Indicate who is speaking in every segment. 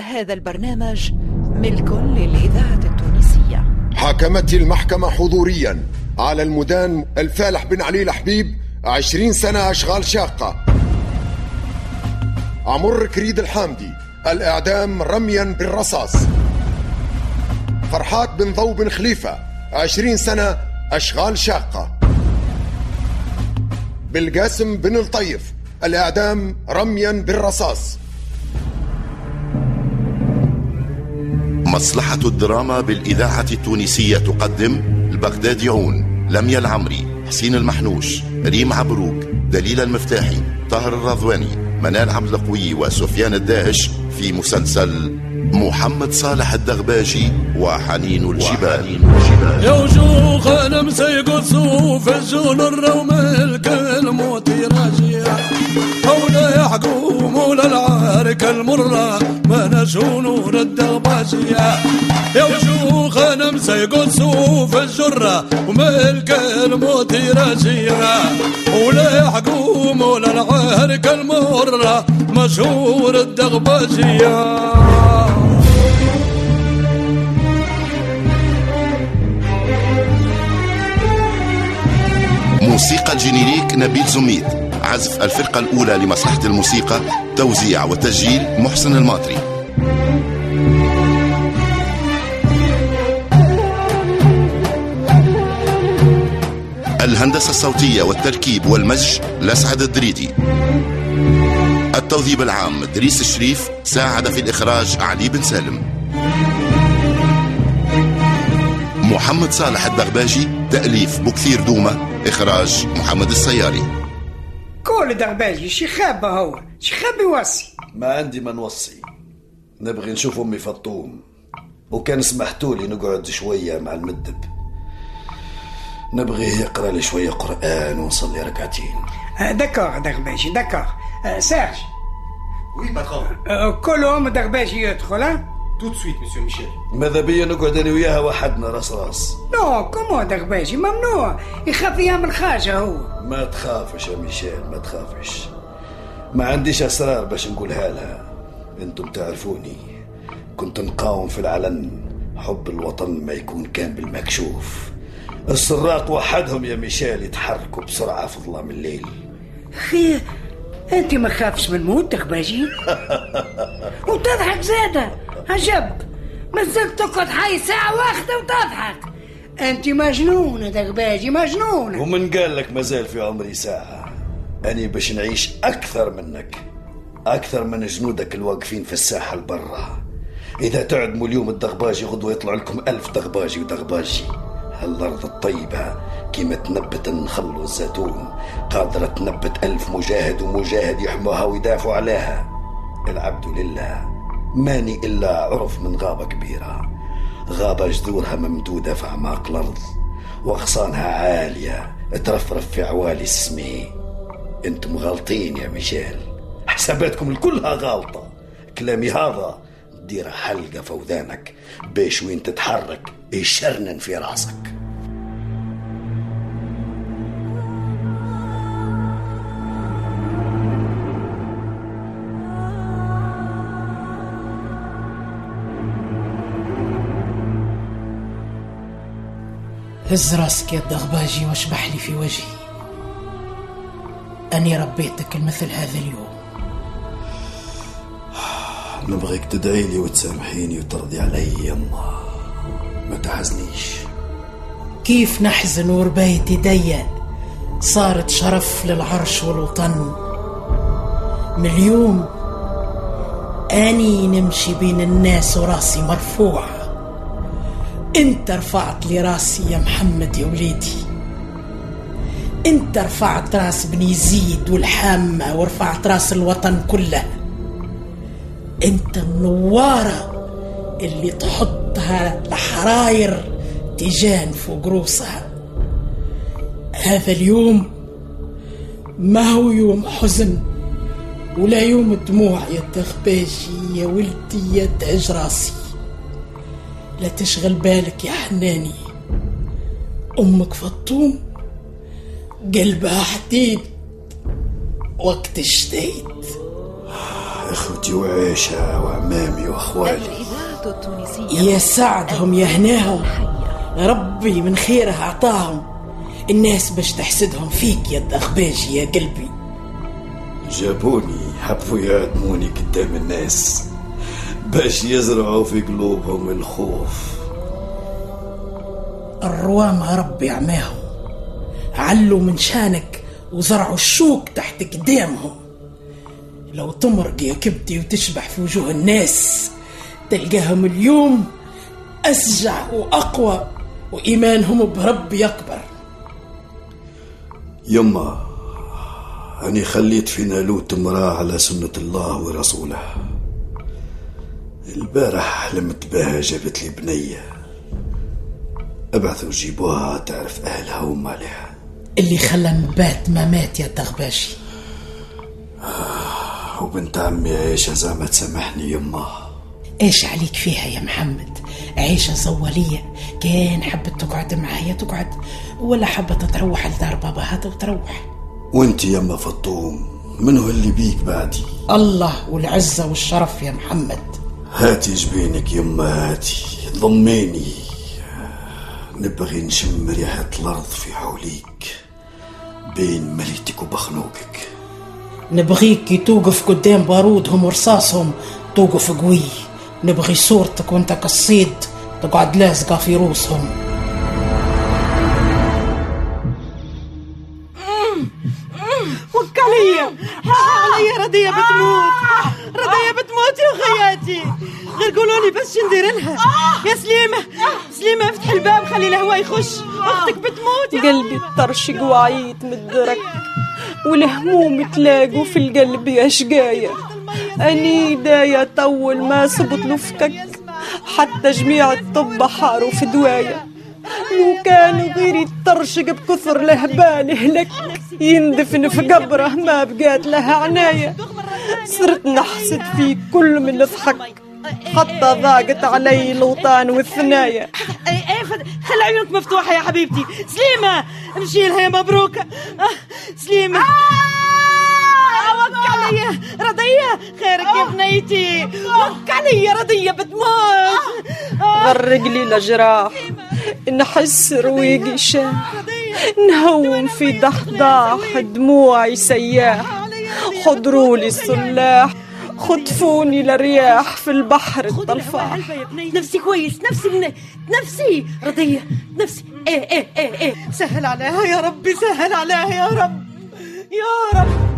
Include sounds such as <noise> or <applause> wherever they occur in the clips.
Speaker 1: هذا البرنامج ملك للإذاعة التونسية.
Speaker 2: حاكمت المحكمة حضوريا على المدان الفالح بن علي الحبيب عشرين سنة أشغال شاقة. عمر كريد الحامدي الإعدام رميا بالرصاص. فرحات بن ضو بن خليفة عشرين سنة أشغال شاقة. بالقاسم بن الطيف الإعدام رميا بالرصاص.
Speaker 3: مصلحة الدراما بالإذاعة التونسية تقدم البغداديون لميا العمري حسين المحنوش ريم عبروك دليل المفتاحي طاهر الرضواني منال عبد القوي وسفيان الداهش في مسلسل محمد صالح الدغباجي وحنين الجبال.
Speaker 4: يا وجوه أنا مسيق صوف الجون الروم الكلموت راجية. ولا يحكم ولا العارك المرة ما نشو نور الدغباجية يا وجوه أنا مسيق صوف الجرة وملك الموت راجية ولا يحكم ولا العارك المرة مشهور الدغباجية
Speaker 3: موسيقى ال générique نبيل زميد. عزف الفرقة الأولى لمصلحة الموسيقى توزيع وتسجيل محسن الماطري. الهندسة الصوتية والتركيب والمزج لسعد الدريدي. التوظيف العام دريس الشريف ساعد في الإخراج علي بن سالم. محمد صالح الدغباجي تأليف بكثير دومة إخراج محمد السياري.
Speaker 5: كل دغباجي شي خابة هو شي خاب يوصي.
Speaker 6: ما عندي ما نوصي. نبغي نشوف أمي فطوم. وكان سمحتوا لي نقعد شوية مع المدب. نبغي يقرأ لي شوية قرآن ونصلي ركعتين.
Speaker 5: آه، دكور دغباجي دكور آه، سيرج.
Speaker 7: Oui, patron.
Speaker 5: آه، كلهم دغباجي يدخل ها؟
Speaker 7: Tout de suite, monsieur Michel.
Speaker 6: ماذا بيا نقعد أنا وياها وحدنا راس راس.
Speaker 5: non كومو دغباجي ممنوع. يخاف يعمل حاجة هو.
Speaker 6: ما تخافش يا ميشيل ما تخافش. ما عنديش أسرار باش نقولها لها. أنتم تعرفوني. كنت نقاوم في العلن. حب الوطن ما يكون كان بالمكشوف. السراق وحدهم يا ميشيل يتحركوا بسرعة في ظلام الليل.
Speaker 5: خي أنت ما خافش من موت دغباجي <laughs> وتضحك زادة. عجب مازلت تقعد حي ساعة واحدة وتضحك. أنت مجنونة دغباجي مجنونة.
Speaker 6: ومن قال لك مازال في عمري ساعة؟ أني باش نعيش أكثر منك أكثر من جنودك الواقفين في الساحة البرة. إذا تعدموا اليوم الدغباجي غدوة يطلع لكم ألف دغباجي ودغباجي. هالأرض الطيبة كيما تنبت النخل والزيتون قادرة تنبت ألف مجاهد ومجاهد يحموها ويدافعوا عليها. العبد لله. ماني إلا عرف من غابة كبيرة. غابة جذورها ممدودة في أعماق الأرض وأغصانها عالية. ترفرف في عوالي السمي أنتم غالطين يا ميشيل. حساباتكم الكلها غالطة. كلامي هذا دير حلقة في ودانك باش وين تتحرك يشرنن في راسك.
Speaker 8: هز راسك يا الدغباجي واشبح لي في وجهي. أني ربيتك المثل هذا اليوم. <sighs>
Speaker 6: نبغيك تدعي لي وتسامحيني وترضي علي يما. ما تحزنيش.
Speaker 8: كيف نحزن ورباية يدي صارت شرف للعرش والوطن. من اليوم أني نمشي بين الناس وراسي مرفوع. انت رفعت لي راسي يا محمد يا وليدي. انت رفعت رأس بن يزيد والحامة ورفعت رأس الوطن كله. إنت النوارة اللي تحطها الحراير تيجان فوق روسها. هذا اليوم ما هو يوم حزن ولا يوم دموع يا تغباشي يا ولدي يا تاج راسي. لا تشغل بالك يا حناني. أمك فطوم قلبها حديد وقت الشديد
Speaker 6: أخوتي وعيشة وعمامي
Speaker 1: وأخوالي.
Speaker 8: يا سعدهم يا هناهم. ربي من خيره أعطاهم. الناس باش تحسدهم فيك يا الدغباجي يا قلبي.
Speaker 6: جابوني حبوا يعدموني قدام الناس. باش يزرعوا في قلوبهم الخوف.
Speaker 8: الروامة ربي عماهم. علوا من شانك وزرعوا الشوك تحت قدامهم. لو تمرق يا كبدي وتشبح في وجوه الناس تلقاهم اليوم أسجع وأقوى وإيمانهم بربي أكبر.
Speaker 6: يما أني خليت في نالوت امرأة على سنة الله ورسوله. البارح حلمت بها جابت لي بنية. أبعثوا جيبوها تعرف أهلها ومالها.
Speaker 8: اللي خلى نبات ما مات يا دغباشي
Speaker 6: وبنت عمي عيشة زعما تسامحني يما
Speaker 8: إيش عليك فيها يا محمد؟ عيشة زوالية كان حبت تقعد معايا تقعد ولا حبت تروح لدار باباها وتروح
Speaker 6: وأنت يما فطوم منو اللي بيك بعدي؟
Speaker 8: الله والعزة والشرف يا محمد.
Speaker 6: هاتي جبينك يما هاتي ضميني. نبغي نشم ريحة الأرض في حوليك بين مليتك وبخنوقك.
Speaker 8: نبغيك كي توقف قدام بارودهم ورصاصهم توقف قوي. نبغي صورتك وانت كالصيد تقعد لازقة في روسهم.
Speaker 9: وك عليا عليا رضية بتموت. يا خياتي غير قولوا لي بس شندير لها؟ يا سليمة سليمة افتح الباب خلي الهواء يخش. أختك بتموت يا
Speaker 10: قلبي الطرشق وعيت مدرك والهموم تلاقوا في القلب يا شقاية. أني داية طول ما صبت لفكك حتى جميع الطب حاروا في دواية. لو كان غيري الطرشق بكثر لهبال هلك يندفن في قبره ما بقات لها عناية. صرت نحسد فيك كل من ضحك حتى ضاقت علي الوطان والثنايا.
Speaker 9: اي اي خلي عيونك مفتوحة يا حبيبتي؟ سليمة امشي لها يا مبروكة آه، سليمة وك عليا رضية. خيرك يا بنيتي. وك عليا رضية بتموت. آه،
Speaker 10: غرق لي الجراح نحس رويقي شاح نهوم في ضحضاح دموعي سياح. حضروا لي الصلاح خطفوني لرياح في البحر الطلفاح
Speaker 9: نفسي كويس نفسي من... نفسي رضية نفسي. إيه إيه إيه إيه. سهل عليها يا ربي سهل عليها يا رب يا رب.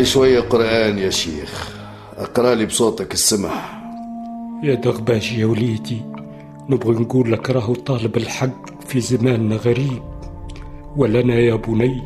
Speaker 6: لي شوية قرآن يا شيخ. أقرأ لي بصوتك السمح.
Speaker 11: يا دغباجي يا وليدي نبغي نقول لك راهو طالب الحق في زماننا غريب. ولنا يا بني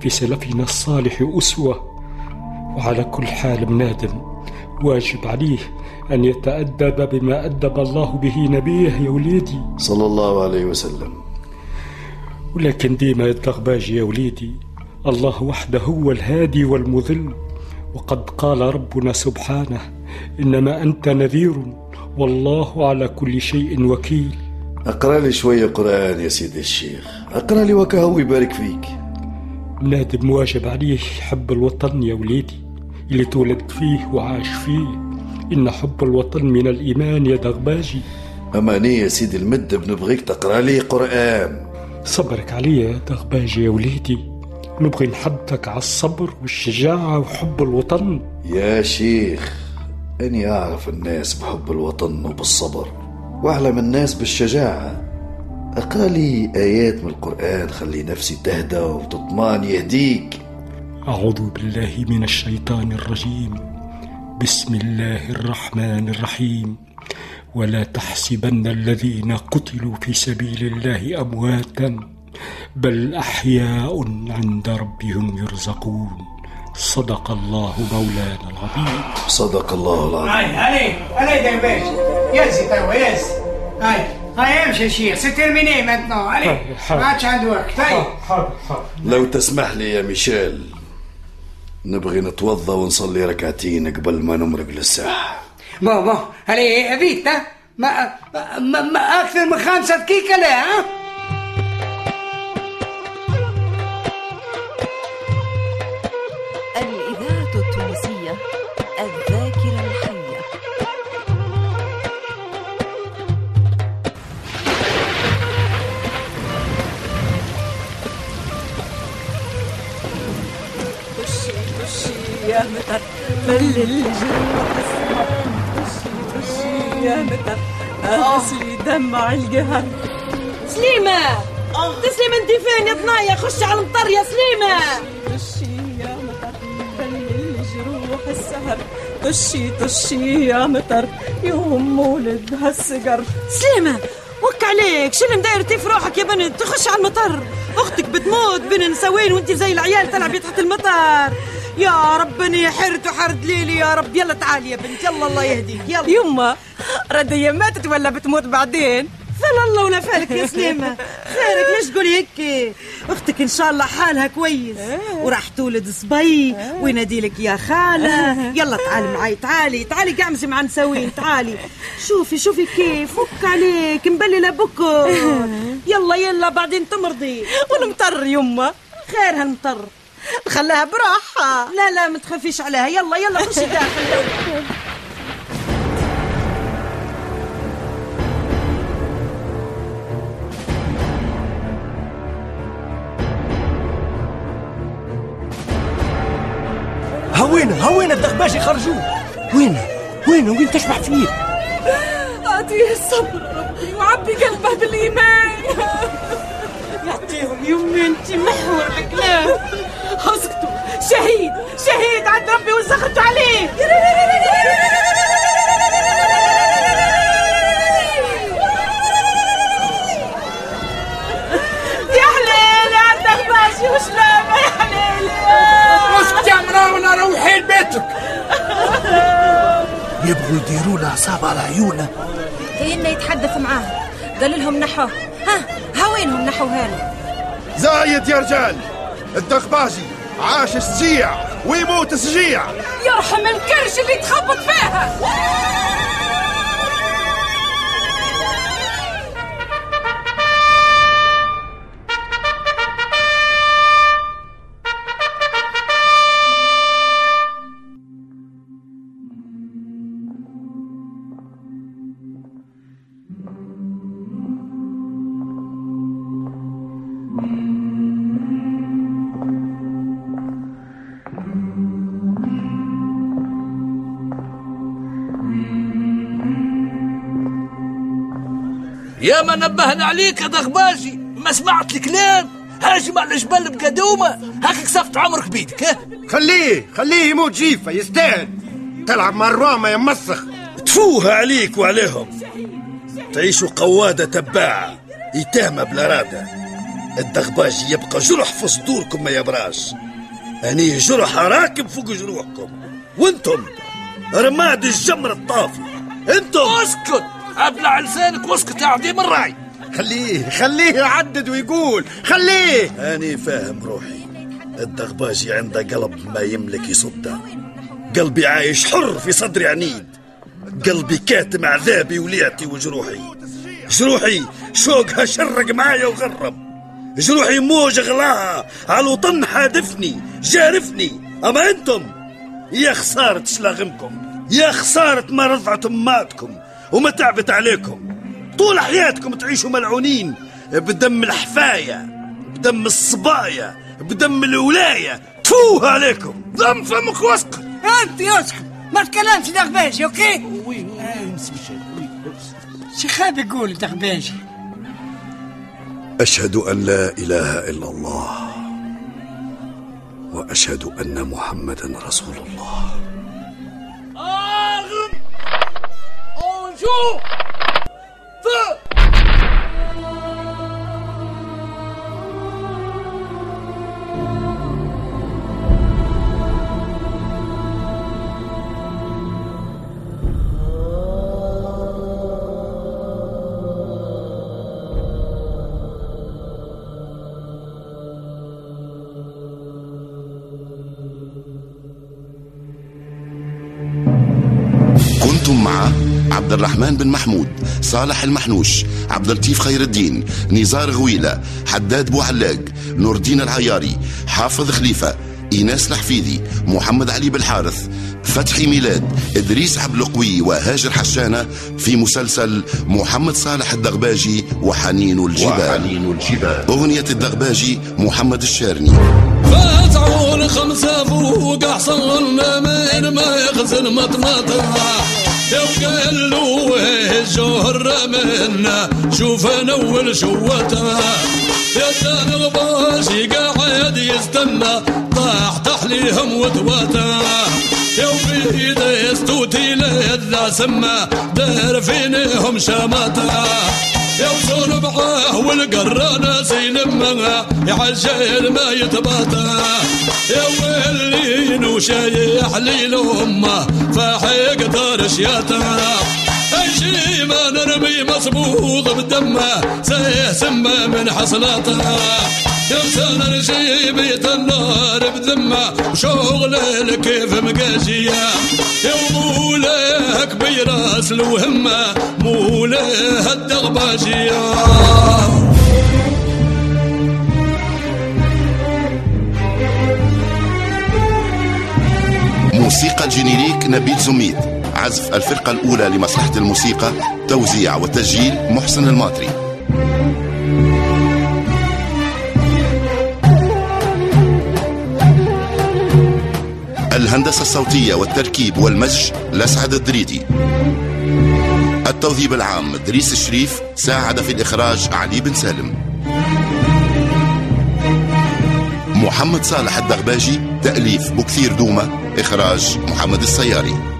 Speaker 11: في سلفنا الصالح أسوة. وعلى كل حال منادم واجب عليه أن يتأدب بما أدب الله به نبيه يا وليدي.
Speaker 6: صلى الله عليه وسلم.
Speaker 11: ولكن ديما يا يا وليدي الله وحده هو الهادي والمذل وقد قال ربنا سبحانه إنما أنت نذير والله على كل شيء وكيل.
Speaker 6: أقرأ لي شوية قرآن يا سيدي الشيخ. أقرأ لي وكهو يبارك فيك.
Speaker 11: نادم واجب عليه حب الوطن يا وليدي اللي تولد فيه وعاش فيه. إن حب الوطن من الإيمان يا دغباجي.
Speaker 6: أماني يا سيدي المد بنبغيك تقرأ لي قرآن.
Speaker 11: صبرك عليا يا دغباجي يا وليدي. نبغي نحبتك على الصبر والشجاعة وحب الوطن.
Speaker 6: يا شيخ أني أعرف الناس بحب الوطن وبالصبر وأعلم الناس بالشجاعة. أقرأ لي آيات من القرآن خلي نفسي تهدى وتطمأن يهديك.
Speaker 11: أعوذ بالله من الشيطان الرجيم. بسم الله الرحمن الرحيم. ولا تحسبن الذين قتلوا في سبيل الله أمواتا. بل أحياء عند ربهم يرزقون. صدق الله مولانا العظيم.
Speaker 6: صدق الله العظيم.
Speaker 12: هاي هاي هاي دغباجي يزي توا يزي هاي
Speaker 5: هاي امشي يا شيخ c'est terminé maintenant علي ما عادش عنده وقت هاي
Speaker 6: لو تسمح لي يا ميشيل نبغي نتوضأ ونصلي ركعتين قبل ما نمرق
Speaker 5: بون علي فيت ها ما, ما, ما أكثر من خمسة دقيقة لا ها
Speaker 10: بلل الجروح السمر خشي خشي يا مطر اغسلي دمع القهر
Speaker 9: سليمة! تسلم انت فين يا ضنايا خش على المطر يا سليمة
Speaker 10: خشي يا مطر بلل الجروح السهر طشي طشي يا مطر يوم مولد هالسقر
Speaker 9: سليمة وك عليك شو اللي مدايرتي في روحك يا بنت؟ تخش على المطر! أختك بتموت بين نسوين وانت زي العيال تلعبي تحت المطر! يا ربني حرت وحرد ليلي يا رب. يلا تعالي يا بنت يلا الله يهديك يلا.
Speaker 10: يما ردية ماتت ولا بتموت بعدين.
Speaker 9: فلا الله ولا فالك يا سليمة. خيرك ليش تقولي هيك؟ أختك إن شاء الله حالها كويس. وراح تولد صبي وينادي لك يا خالة. يلا تعالي معي تعالي تعالي قعمسي مع نسوين تعالي. شوفي شوفي كيف فك عليك مبللة بكر. يلا يلا بعدين تمرضي.
Speaker 10: والمطر يما.
Speaker 9: خير هالمطر.
Speaker 10: خلاها براحة.
Speaker 9: لا لا ما تخافيش عليها. يلا يلا خشي داخل.
Speaker 12: هوينا هوينا الدغباشي خرجوه وين وين وين تشبح فيه؟
Speaker 10: أعطيه الصبر. ربي وعبي قلبه بالإيمان.
Speaker 9: يعطيهم يمي انت محور الكلام
Speaker 10: اسكتوا شهيد. شهيد عند ربي وسخطوا عليه. يا حليل يا الدغباشي وشلامه يا حليل
Speaker 12: اسكت يا مراونا روحي لبيتك يبغوا يديروا له عصابة على عيونه.
Speaker 9: كأنه يتحدث معاهم قال لهم نحوه. ها هاوينهم نحوها له
Speaker 2: زايد يا رجال. الدغباجي عاش السجيع ويموت السجيع.
Speaker 10: يرحم الكرش اللي تخبط فيها.
Speaker 13: يا ما نبهنا عليك يا دغباجي ما سمعت الكلام. هاجم على الجبل بقدومة هاك كسفت عمرك بيدك ها؟
Speaker 2: خليه خليه يموت جيفة يستاهل. تلعب مع الرامة يا مسخ.
Speaker 6: تفوها عليك وعليهم. تعيشوا قوادة تباعة. يتهمة بلا رادة الدغباجي يبقى جرح في صدوركم ما يبراش أني جرح راكب فوق جروحكم. وأنتم رماد الجمر الطافي. أنتم!
Speaker 13: اسكت! أبلع لسانك واسكت يا عديم الراي
Speaker 2: خليه خليه يعدد ويقول خليه.
Speaker 6: أني فاهم روحي. الدغباجي عنده قلب ما يملك يصده. قلبي عايش حر في صدري عنيد. قلبي كاتم عذابي وليعتي وجروحي. جروحي شوقها شرق معايا وغرب. جروحي موج غلاها على الوطن حادفني جارفني. أما أنتم؟ يا خسارة شلاغمكم يا خسارة ما رضعت أماتكم وما تعبت عليكم. طول حياتكم تعيشوا ملعونين بدم الحفاية بدم الصبايا بدم الولاية. تفوه عليكم. دم فمك واسكت.
Speaker 5: أنت يسكت ما تكلمش دغباجي أوكي؟ شخاب يقول دغباجي
Speaker 6: أشهد أن لا إله إلا الله وأشهد أن محمدا رسول الله.
Speaker 13: Two.
Speaker 3: Quanto má عبد الرحمن بن محمود صالح المحنوش عبد اللطيف خير الدين نزار غويلة حداد بوعلاق نور الدين العياري حافظ خليفة إيناس الحفيدي محمد علي بالحارث فتحي ميلاد إدريس عبد القوي وهاجر حشانة في مسلسل محمد صالح الدغباجي وحنين الجبال, وحنين الجبال. أغنية الدغباجي محمد الشارني.
Speaker 4: فتعون خمسة فوق أحصل من ما يغزل مطمطها وقال له الجهر منا شوف أنا اول شوتها يا الغباشي قاعد يستنى طاح تحليهم وتواتا يا وفي يستوتي لذا سما دار فينهم شماتا يا وصور معاه والقرانة سيلمها يعجل ما يتباتا يا ويلين وشايح لي لأمه فاحق دار شياتا شي ما نرمي مصبوغ بدمه. سيه سمه من حصلاتها يمسان رشي بيت النار بذمه وشغل كيف مقاشيه يا أصل وهمة مولاه الدغباشيه
Speaker 3: موسيقى ال générique نبيل زميد. عزف الفرقة الأولى لمصلحة الموسيقى توزيع وتسجيل محسن الماطري الهندسة الصوتية والتركيب والمزج لسعد الدريدي التوظيف العام دريس الشريف ساعد في الإخراج علي بن سالم. محمد صالح الدغباجي تأليف بكثير دومة إخراج محمد السياري.